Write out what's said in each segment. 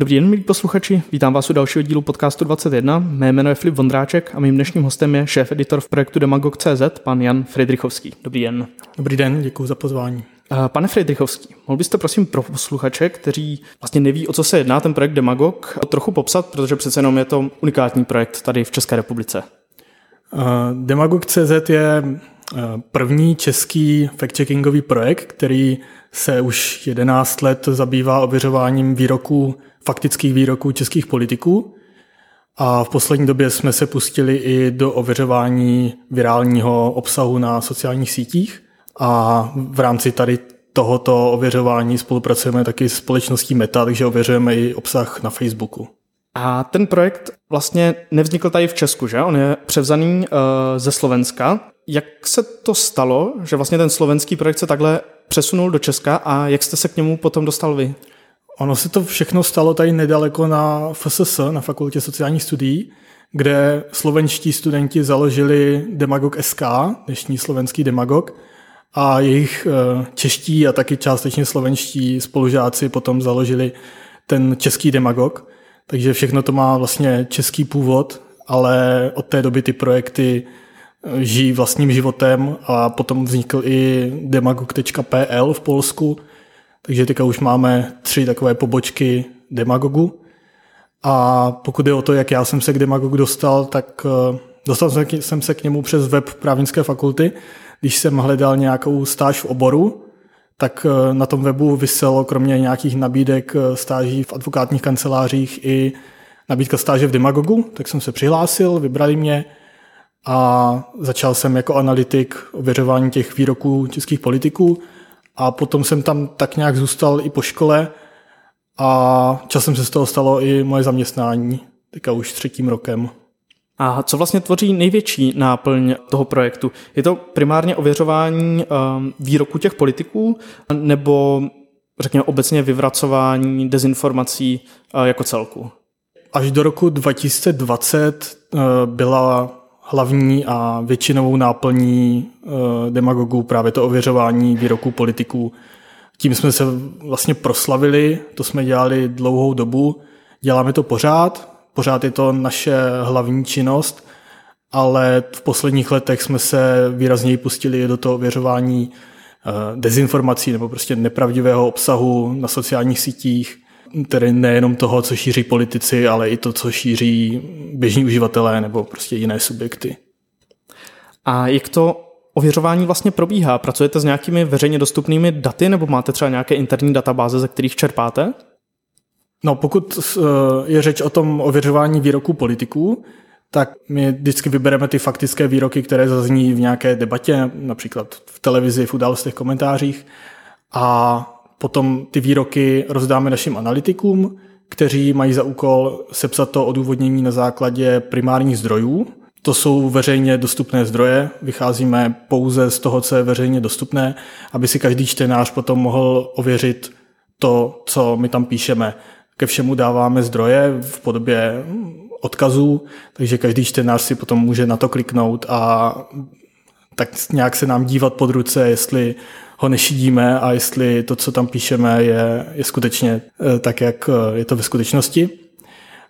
Dobrý den, milí posluchači, vítám vás u dalšího dílu podcastu 21. Mé jméno je Filip Vondráček a mým dnešním hostem je šéf-editor v projektu Demagog.cz, pan Jan Friedrichovský. Dobrý den. Dobrý den, děkuji za pozvání. Pane Friedrichovský, mohl byste prosím pro posluchače, kteří vlastně neví, o co se jedná ten projekt Demagog, trochu popsat, protože přece jenom je to unikátní projekt tady v České republice. Demagog.cz je první český fact-checkingový projekt, který se už 11 let zabývá ověřováním výroků, faktických výroků českých politiků. A v poslední době jsme se pustili i do ověřování virálního obsahu na sociálních sítích. A v rámci tady tohoto ověřování spolupracujeme taky s společností Meta, takže ověřujeme i obsah na Facebooku. A ten projekt vlastně nevznikl tady v Česku, že? On je převzaný uh, ze Slovenska. Jak se to stalo, že vlastně ten slovenský projekt se takhle přesunul do Česka a jak jste se k němu potom dostal vy? Ono se to všechno stalo tady nedaleko na FSS, na Fakultě sociálních studií, kde slovenští studenti založili Demagog SK, dnešní slovenský Demagog, a jejich eh, čeští a taky částečně slovenští spolužáci potom založili ten český Demagog. Takže všechno to má vlastně český původ, ale od té doby ty projekty eh, žijí vlastním životem a potom vznikl i demagog.pl v Polsku, takže teďka už máme tři takové pobočky Demagogu. A pokud je o to, jak já jsem se k Demagogu dostal, tak eh, dostal jsem se k němu přes web právnické fakulty, když jsem hledal nějakou stáž v oboru, tak eh, na tom webu vyselo kromě nějakých nabídek eh, stáží v advokátních kancelářích i nabídka stáže v Demagogu, tak jsem se přihlásil, vybrali mě a začal jsem jako analytik ověřování těch výroků českých politiků a potom jsem tam tak nějak zůstal i po škole a časem se z toho stalo i moje zaměstnání, teďka už třetím rokem. A co vlastně tvoří největší náplň toho projektu? Je to primárně ověřování um, výroku těch politiků nebo řekněme obecně vyvracování dezinformací uh, jako celku? Až do roku 2020 uh, byla hlavní a většinovou náplní uh, demagogů právě to ověřování výroků politiků. Tím jsme se vlastně proslavili, to jsme dělali dlouhou dobu, děláme to pořád, pořád je to naše hlavní činnost, ale v posledních letech jsme se výrazněji pustili do toho ověřování eh, dezinformací nebo prostě nepravdivého obsahu na sociálních sítích, tedy nejenom toho, co šíří politici, ale i to, co šíří běžní uživatelé nebo prostě jiné subjekty. A jak to ověřování vlastně probíhá? Pracujete s nějakými veřejně dostupnými daty nebo máte třeba nějaké interní databáze, ze kterých čerpáte? No, pokud eh, je řeč o tom ověřování výroků politiků, tak my vždycky vybereme ty faktické výroky, které zazní v nějaké debatě, například v televizi, v událostech, komentářích. A potom ty výroky rozdáme našim analytikům, kteří mají za úkol sepsat to odůvodnění na základě primárních zdrojů. To jsou veřejně dostupné zdroje, vycházíme pouze z toho, co je veřejně dostupné, aby si každý čtenář potom mohl ověřit to, co my tam píšeme. Ke všemu dáváme zdroje v podobě odkazů, takže každý čtenář si potom může na to kliknout a tak nějak se nám dívat pod ruce, jestli ho nešidíme a jestli to, co tam píšeme, je, je skutečně eh, tak, jak eh, je to ve skutečnosti.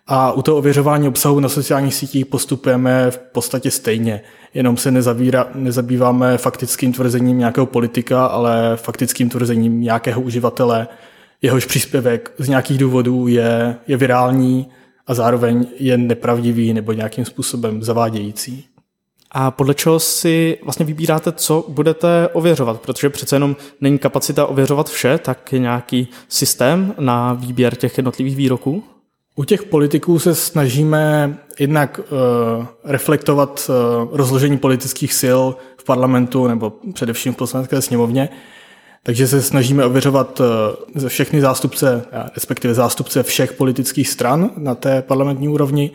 A u toho ověřování obsahu na sociálních sítích postupujeme v podstatě stejně. Jenom se nezavíra, nezabýváme faktickým tvrzením nějakého politika, ale faktickým tvrzením nějakého uživatele, jehož příspěvek z nějakých důvodů je, je virální a zároveň je nepravdivý nebo nějakým způsobem zavádějící. A podle čeho si vlastně vybíráte, co budete ověřovat? Protože přece jenom není kapacita ověřovat vše, tak je nějaký systém na výběr těch jednotlivých výroků? U těch politiků se snažíme jednak uh, reflektovat uh, rozložení politických sil v parlamentu nebo především v poslanecké sněmovně. Takže se snažíme ověřovat ze všechny zástupce, respektive zástupce všech politických stran na té parlamentní úrovni,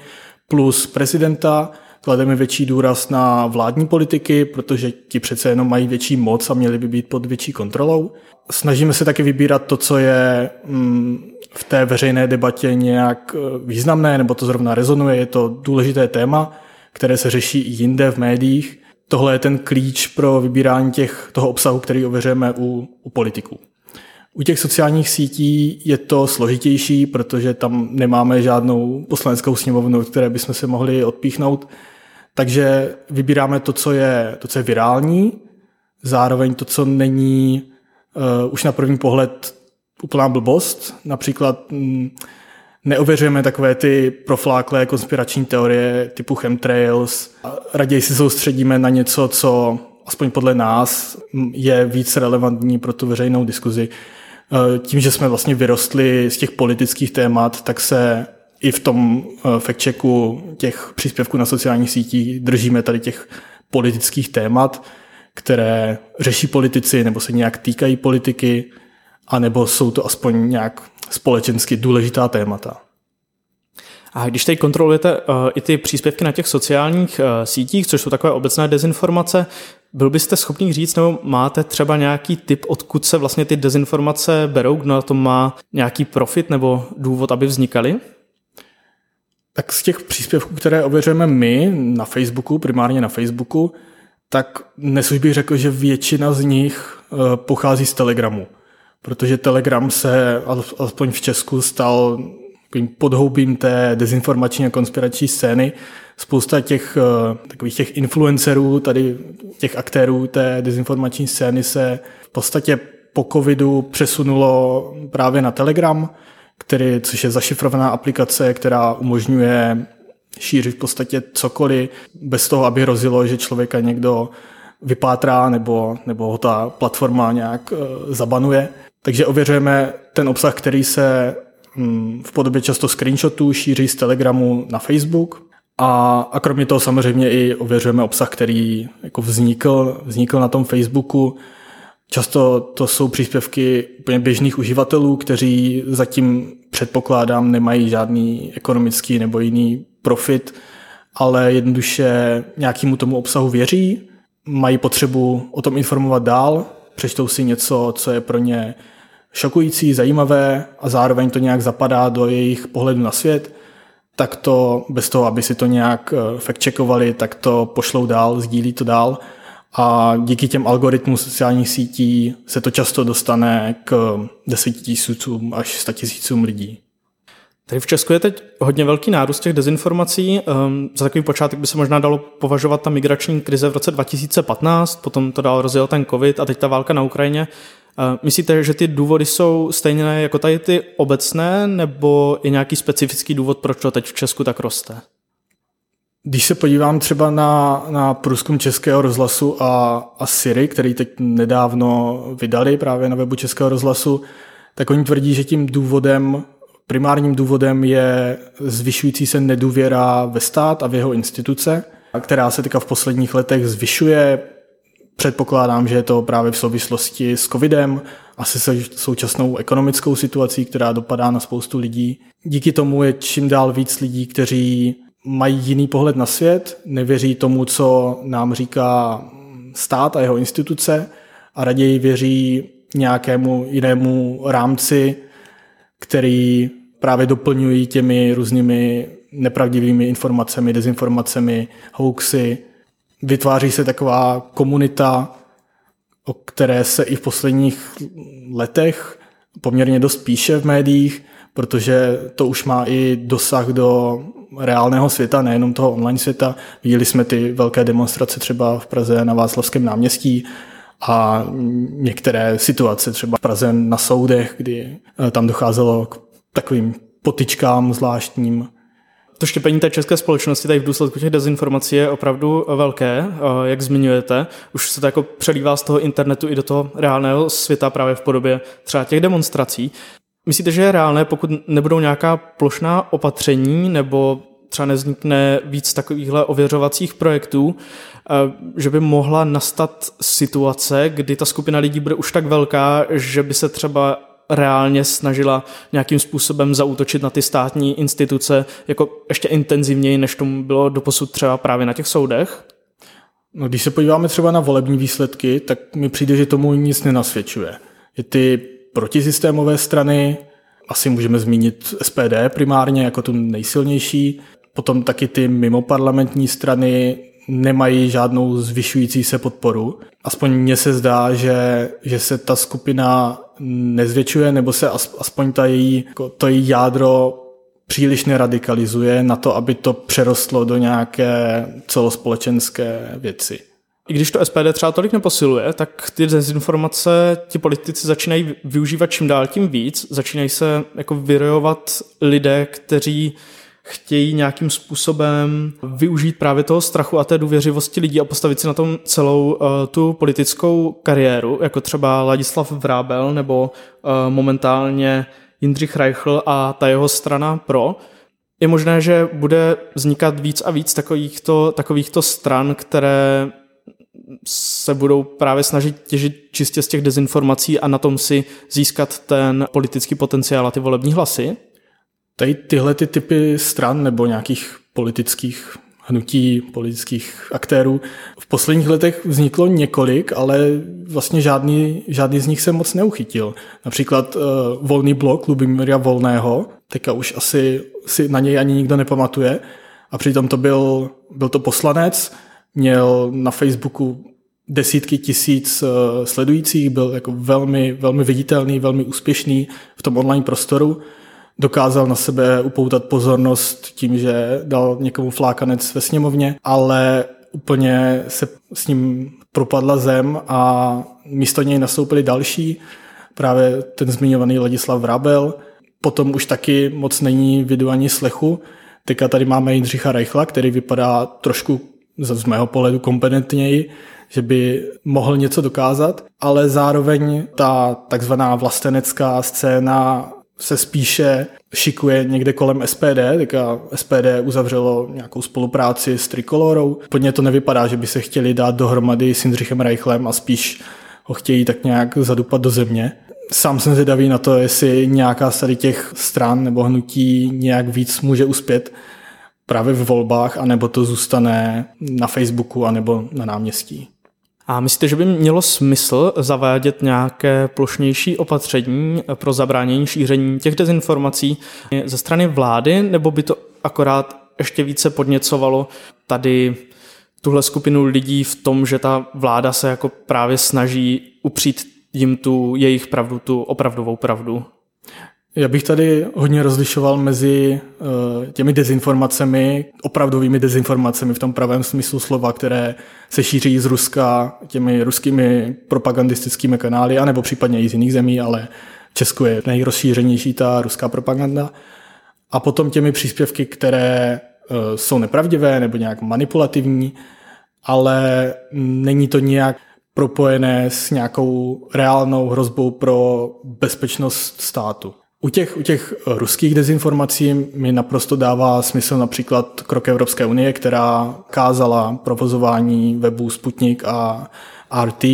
plus prezidenta. Klademe větší důraz na vládní politiky, protože ti přece jenom mají větší moc a měli by být pod větší kontrolou. Snažíme se taky vybírat to, co je mm, v té veřejné debatě nějak eh, významné, nebo to zrovna rezonuje, je to důležité téma, které se řeší i jinde v médiích tohle je ten klíč pro vybírání těch, toho obsahu, který ověřujeme u, u politiků. U těch sociálních sítí je to složitější, protože tam nemáme žádnou poslaneckou sněmovnu, které bychom se mohli odpíchnout. Takže vybíráme to, co je, to, co je virální, zároveň to, co není uh, už na první pohled úplná blbost. Například um, neověřujeme takové ty profláklé konspirační teorie typu chemtrails. Raději si soustředíme na něco, co aspoň podle nás je víc relevantní pro tu veřejnou diskuzi. Eh, tím, že jsme vlastně vyrostli z těch politických témat, tak se i v tom eh, fact-checku těch příspěvků na sociálních sítích držíme tady těch politických témat, které řeší politici nebo se nějak týkají politiky, anebo jsou to aspoň nějak společensky důležitá témata. A když teď kontrolujete uh, i ty příspěvky na těch sociálních uh, sítích, což jsou takové obecné dezinformace, byl byste schopný říct, nebo máte třeba nějaký typ, odkud se vlastně ty dezinformace berou, kdo na tom má nějaký profit nebo důvod, aby vznikaly? Tak z těch příspěvků, které ověřujeme my na Facebooku, primárně na Facebooku, tak dnes už bych řekl, že většina z nich eh, pochází z Telegramu. Protože Telegram se, alespoň v Česku, stal podhoubím té dezinformační a konspirační scény. Spousta těch eh, takových těch influencerů, tady těch aktérů té dezinformační scény se v podstatě po covidu přesunulo právě na Telegram, který, což je zašifrovaná aplikace, která umožňuje šířit v podstatě cokoliv bez toho, aby hrozilo, že člověka někdo vypátrá nebo, nebo ho ta platforma nějak eh, zabanuje. Takže ověřujeme ten obsah, který se hm, v podobě často screenshotů šíří z Telegramu na Facebook. A, a kromě toho samozřejmě i ověřujeme obsah, který jako vznikl, vznikl na tom Facebooku. Často to jsou příspěvky úplně běžných uživatelů, kteří zatím předpokládám nemají žádný ekonomický nebo jiný profit, ale jednoduše nějakému tomu obsahu věří, mají potřebu o tom informovat dál, přečtou si něco, co je pro ně šokující, zajímavé a zároveň to nějak zapadá do jejich pohledu na svět, tak to bez toho, aby si to nějak eh, fact-checkovali, tak to pošlou dál, sdílí to dál a díky těm algoritmům sociálních sítí se to často dostane k desetitisícům až statisícům lidí. Tady v Česku je teď hodně velký nárůst těch dezinformací. Um, za takový počátek by se možná dalo považovat ta migrační krize v roce 2015, potom to dál rozjel ten covid a teď ta válka na Ukrajině. Uh, myslíte, že ty důvody jsou stejné jako tady ty obecné, nebo je nějaký specifický důvod, proč to teď v Česku tak roste? Když se podívám třeba na, na průzkum Českého rozhlasu a, a Siri, který teď nedávno vydali právě na webu Českého rozhlasu, tak oni tvrdí, že tím důvodem Primárním důvodem je zvyšující se nedůvěra ve stát a v jeho instituce, která se teďka v posledních letech zvyšuje. Předpokládám, že je to právě v souvislosti s covidem, asi se současnou ekonomickou situací, která dopadá na spoustu lidí. Díky tomu je čím dál víc lidí, kteří mají jiný pohled na svět, nevěří tomu, co nám říká stát a jeho instituce a raději věří nějakému jinému rámci, který právě doplňují těmi různými nepravdivými informacemi, dezinformacemi, hoaxy. Vytváří se taková komunita, o které se i v posledních letech poměrně dost píše v médiích, protože to už má i dosah do reálného světa, nejenom toho online světa. Viděli jsme ty velké demonstrace třeba v Praze na Václavském náměstí a některé situace třeba v Praze na soudech, kdy eh, tam docházelo k takovým potičkám zvláštním. To štěpení té české společnosti tady v důsledku těch dezinformací je opravdu velké, jak zmiňujete. Už se to jako přelívá z toho internetu i do toho reálného světa právě v podobě třeba těch demonstrací. Myslíte, že je reálné, pokud nebudou nějaká plošná opatření nebo třeba neznikne víc takovýchhle ověřovacích projektů, že by mohla nastat situace, kdy ta skupina lidí bude už tak velká, že by se třeba reálně snažila nějakým způsobem zaútočit na ty státní instituce jako ještě intenzivněji, než tomu bylo doposud třeba právě na těch soudech? No, když se podíváme třeba na volební výsledky, tak mi přijde, že tomu nic nenasvědčuje. Je ty protisystémové strany, asi můžeme zmínit SPD primárně jako tu nejsilnější, potom taky ty mimoparlamentní strany nemají žádnou zvyšující se podporu. Aspoň mně se zdá, že, že se ta skupina nezvětšuje, nebo se aspoň ta její, jako to její jádro příliš neradikalizuje na to, aby to přerostlo do nějaké celospolečenské věci. I když to SPD třeba tolik neposiluje, tak ty dezinformace ti politici začínají využívat čím dál tím víc, začínají se jako vyrojovat lidé, kteří chtějí nějakým způsobem využít právě toho strachu a té důvěřivosti lidí a postavit si na tom celou uh, tu politickou kariéru, jako třeba Ladislav Vrábel nebo uh, momentálně Jindřich Reichl a ta jeho strana pro. Je možné, že bude vznikat víc a víc takovýchto, takovýchto stran, které se budou právě snažit těžit čistě z těch dezinformací a na tom si získat ten politický potenciál a ty volební hlasy? Tady tyhle ty typy stran nebo nějakých politických hnutí, politických aktérů. V posledních letech vzniklo několik, ale vlastně žádný, žádný z nich se moc neuchytil. Například uh, Volný blok Lubimíra Volného, teďka už asi si na něj ani nikdo nepamatuje, a přitom to byl, byl to poslanec, měl na Facebooku desítky tisíc uh, sledujících, byl jako velmi, velmi viditelný, velmi úspěšný v tom online prostoru dokázal na sebe upoutat pozornost tím, že dal někomu flákanec ve sněmovně, ale úplně se s ním propadla zem a místo něj nastoupili další, právě ten zmiňovaný Ladislav Vrabel, potom už taky moc není vidu ani slechu. Teďka tady máme Jindřicha Reichla, který vypadá trošku z mého pohledu kompetentněji, že by mohl něco dokázat, ale zároveň ta takzvaná vlastenecká scéna se spíše šikuje někde kolem SPD, teďka SPD uzavřelo nějakou spolupráci s Trikolorou. Podně to nevypadá, že by se chtěli dát dohromady s Jindřichem Reichlem a spíš ho chtějí tak nějak zadupat do země. Sám jsem zvědavý na to, jestli nějaká z tady těch stran nebo hnutí nějak víc může uspět právě v volbách, anebo to zůstane na Facebooku, anebo na náměstí. A myslíte, že by mělo smysl zavádět nějaké plošnější opatření pro zabránění šíření těch dezinformací ze strany vlády, nebo by to akorát ještě více podněcovalo tady tuhle skupinu lidí v tom, že ta vláda se jako právě snaží upřít jim tu jejich pravdu, tu opravdovou pravdu? Já bych tady hodně rozlišoval mezi uh, těmi dezinformacemi, opravdovými dezinformacemi v tom pravém smyslu slova, které se šíří z Ruska těmi ruskými propagandistickými kanály, anebo případně i z jiných zemí, ale v Česku je nejrozšířenější ta ruská propaganda. A potom těmi příspěvky, které uh, jsou nepravdivé nebo nějak manipulativní, ale není to nějak propojené s nějakou reálnou hrozbou pro bezpečnost státu. U těch, u těch ruských dezinformací mi naprosto dává smysl například krok Evropské unie, která kázala provozování webů Sputnik a RT.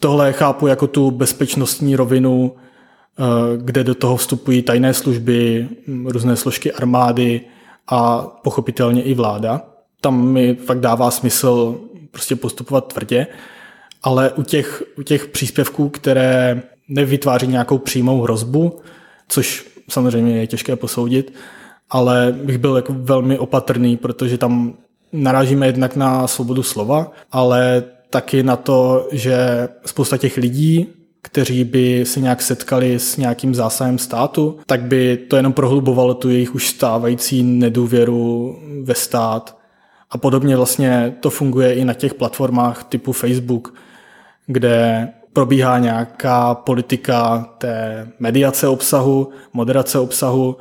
Tohle chápu jako tu bezpečnostní rovinu, eh, kde do toho vstupují tajné služby, různé složky armády a pochopitelně i vláda. Tam mi fakt dává smysl prostě postupovat tvrdě, ale u těch, u těch příspěvků, které nevytváří nějakou přímou hrozbu, což samozřejmě je těžké posoudit, ale bych byl jako velmi opatrný, protože tam narážíme jednak na svobodu slova, ale taky na to, že spousta těch lidí, kteří by se nějak setkali s nějakým zásahem státu, tak by to jenom prohlubovalo tu jejich už stávající nedůvěru ve stát. A podobně vlastně to funguje i na těch platformách typu Facebook, kde probíhá nějaká politika té mediace obsahu, moderace obsahu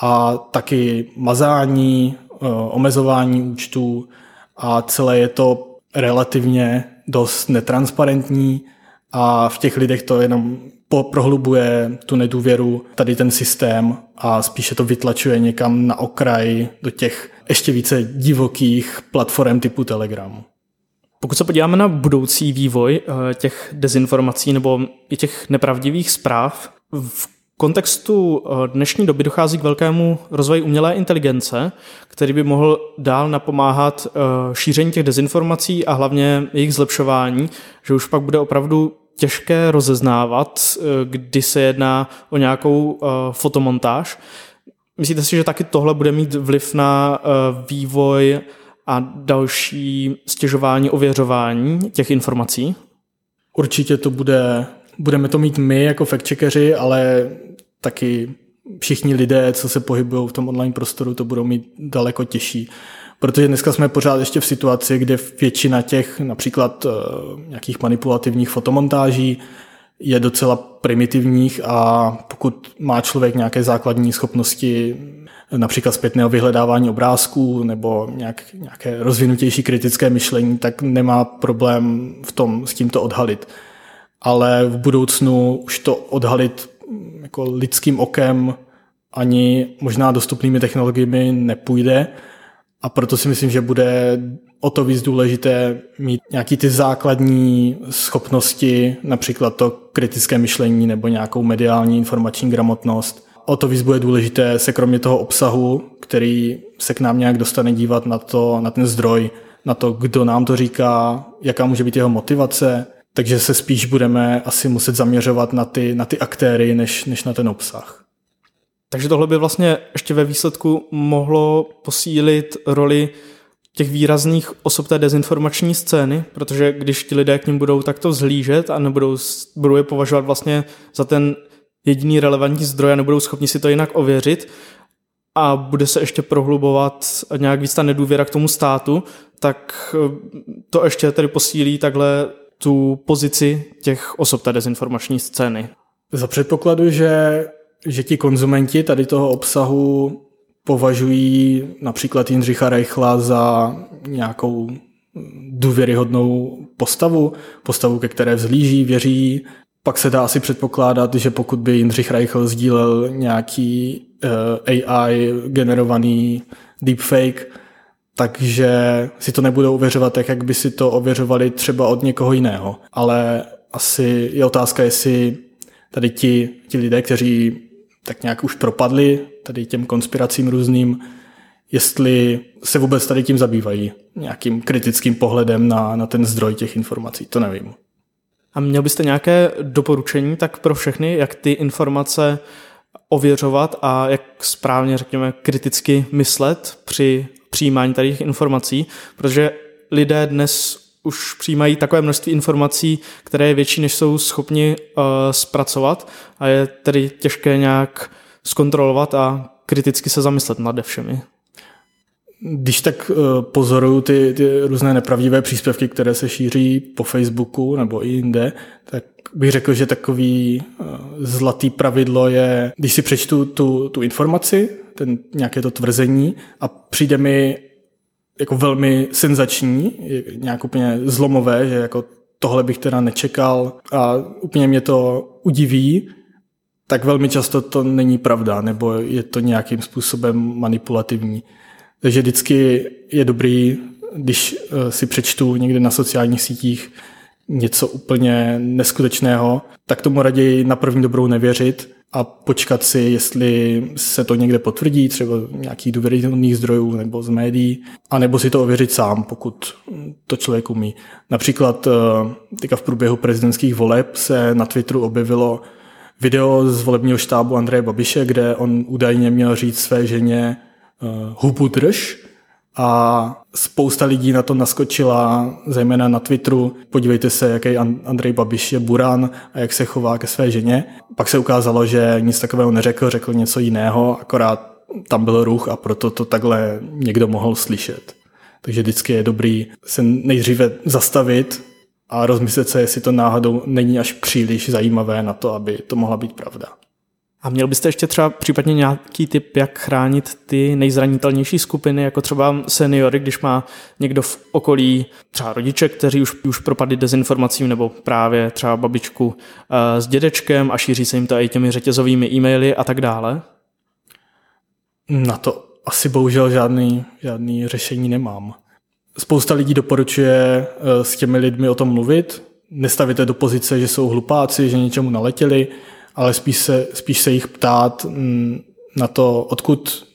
a taky mazání, eh, omezování účtů. A celé je to relativně dost netransparentní. A v těch lidech to jenom prohlubuje tu nedůvěru, tady ten systém. A spíše to vytlačuje někam na okraj do těch ještě více divokých platform typu Telegramu. Pokud se podíváme na budoucí vývoj eh, těch dezinformací nebo i těch nepravdivých zpráv, v kontextu eh, dnešní doby dochází k velkému rozvoji umělé inteligence, který by mohl dál napomáhat eh, šíření těch dezinformací a hlavně jejich zlepšování, že už pak bude opravdu těžké rozeznávat, kdy se jedná o nějakou fotomontáž. Myslíte si, že taky tohle bude mít vliv na vývoj a další stěžování, ověřování těch informací? Určitě to bude, budeme to mít my jako fact-checkeři, ale taky všichni lidé, co se pohybují v tom online prostoru, to budou mít daleko těžší. Protože dneska jsme pořád ještě v situaci, kde většina těch například uh, nějakých manipulativních fotomontáží je docela primitivních a pokud má člověk nějaké základní schopnosti například zpětného vyhledávání obrázků nebo nějak, nějaké rozvinutější kritické myšlení, tak nemá problém v tom s tímto odhalit. Ale v budoucnu už to odhalit jako lidským okem ani možná dostupnými technologiemi nepůjde a proto si myslím, že bude o to víc důležité mít nějaký ty základní schopnosti, například to kritické myšlení nebo nějakou mediální informační gramotnost. O to víc bude důležité se kromě toho obsahu, který se k nám nějak dostane dívat na to, na ten zdroj, na to, kdo nám to říká, jaká může být jeho motivace, takže se spíš budeme asi muset zaměřovat na ty, na ty aktéry, než, než na ten obsah. Takže tohle by vlastně ještě ve výsledku mohlo posílit roli těch výrazných osob té dezinformační scény, protože když ti lidé k ním budou takto zhlížet a nebudou, budou je považovat vlastně za ten jediný relevantní zdroj a nebudou schopni si to jinak ověřit a bude se ještě prohlubovat nějak víc ta nedůvěra k tomu státu, tak eh, to ještě tedy posílí takhle tu pozici těch osob té dezinformační scény. Za předpokladu, že že ti konzumenti tady toho obsahu považují například Jindřicha Reichla za nějakou důvěryhodnou postavu, postavu, ke které vzlíží, věří. Pak se dá asi předpokládat, že pokud by Jindřich Reichl sdílel nějaký eh, AI generovaný deepfake, takže si to nebudou ověřovat tak, jak by si to ověřovali třeba od někoho jiného. Ale asi je otázka, jestli tady ti, ti lidé, kteří tak nějak už propadli tady těm konspiracím různým, jestli se vůbec tady tím zabývají nějakým kritickým pohledem na, na ten zdroj těch informací, to nevím. A měl byste nějaké doporučení tak pro všechny, jak ty informace ověřovat a jak správně, řekněme, kriticky myslet při přijímání tady těch informací, protože lidé dnes už přijímají takové množství informací, které je větší, než jsou schopni uh, zpracovat a je tedy těžké nějak zkontrolovat a kriticky se zamyslet nad všemi. Když tak uh, pozoruju ty, ty různé nepravdivé příspěvky, které se šíří po Facebooku nebo i jinde, tak bych řekl, že takový uh, zlatý pravidlo je, když si přečtu tu, tu informaci, ten, nějaké to tvrzení a přijde mi jako velmi senzační, nějak úplně zlomové, že jako tohle bych teda nečekal a úplně mě to udiví, tak velmi často to není pravda, nebo je to nějakým způsobem manipulativní. Takže vždycky je dobrý, když eh, si přečtu někde na sociálních sítích něco úplně neskutečného, tak tomu raději na první dobrou nevěřit a počkat si, jestli se to někde potvrdí, třeba nějakých důvěryhodných zdrojů nebo z médií, a nebo si to ověřit sám, pokud to člověk umí. Například eh, teďka v průběhu prezidentských voleb se na Twitteru objevilo video z volebního štábu Andreje Babiše, kde on údajně měl říct své ženě uh, hubu drž, a spousta lidí na to naskočila, zejména na Twitteru. Podívejte se, jaký Andrej Babiš je buran a jak se chová ke své ženě. Pak se ukázalo, že nic takového neřekl, řekl něco jiného, akorát tam byl ruch a proto to takhle někdo mohl slyšet. Takže vždycky je dobrý se nejdříve zastavit a rozmyslet se, jestli to náhodou není až příliš zajímavé na to, aby to mohla být pravda. A měl byste ještě třeba případně nějaký tip, jak chránit ty nejzranitelnější skupiny, jako třeba seniory, když má někdo v okolí třeba rodiče, kteří už, už propadli dezinformacím, nebo právě třeba babičku uh, s dědečkem a šíří se jim to i těmi řetězovými e-maily a tak dále? Na to asi bohužel žádný, žádný řešení nemám. Spousta lidí doporučuje uh, s těmi lidmi o tom mluvit, nestavit do pozice, že jsou hlupáci, že něčemu naletěli, ale spíš se, spíš se jich ptát mm, na to, odkud,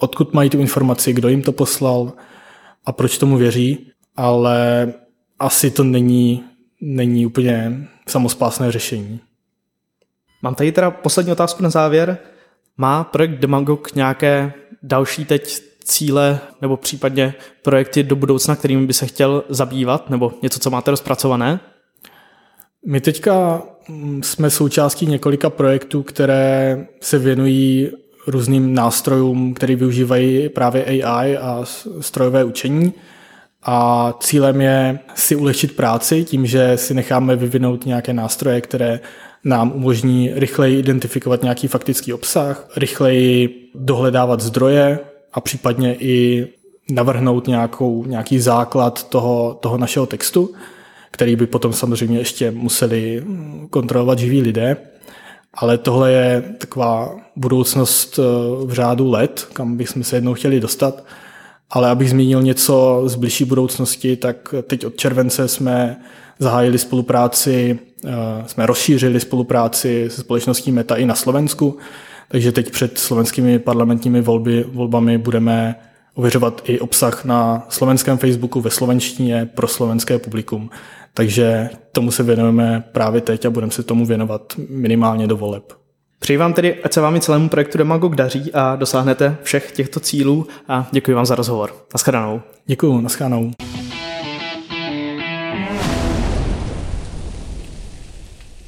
odkud mají tu informaci, kdo jim to poslal a proč tomu věří, ale asi to není, není úplně samospásné řešení. Mám tady teda poslední otázku na závěr. Má projekt Demagog nějaké další teď cíle nebo případně projekty do budoucna, kterými by se chtěl zabývat, nebo něco, co máte rozpracované? My teďka jsme součástí několika projektů, které se věnují různým nástrojům, které využívají právě AI a strojové učení. A cílem je si ulehčit práci tím, že si necháme vyvinout nějaké nástroje, které nám umožní rychleji identifikovat nějaký faktický obsah, rychleji dohledávat zdroje a případně i navrhnout nějakou, nějaký základ toho, toho našeho textu, který by potom samozřejmě ještě museli kontrolovat živí lidé. Ale tohle je taková budoucnost eh, v řádu let, kam bychom se jednou chtěli dostat. Ale abych zmínil něco z blížší budoucnosti, tak teď od července jsme zahájili spolupráci, eh, jsme rozšířili spolupráci se společností Meta i na Slovensku, takže teď před slovenskými parlamentními volby, volbami budeme ověřovat i obsah na slovenském Facebooku ve slovenštině pro slovenské publikum. Takže tomu se věnujeme právě teď a budeme se tomu věnovat minimálně do voleb. Přeji vám tedy, ať se vám i celému projektu Demagog daří a dosáhnete všech těchto cílů a děkuji vám za rozhovor. Naschledanou. Děkuji, naschledanou.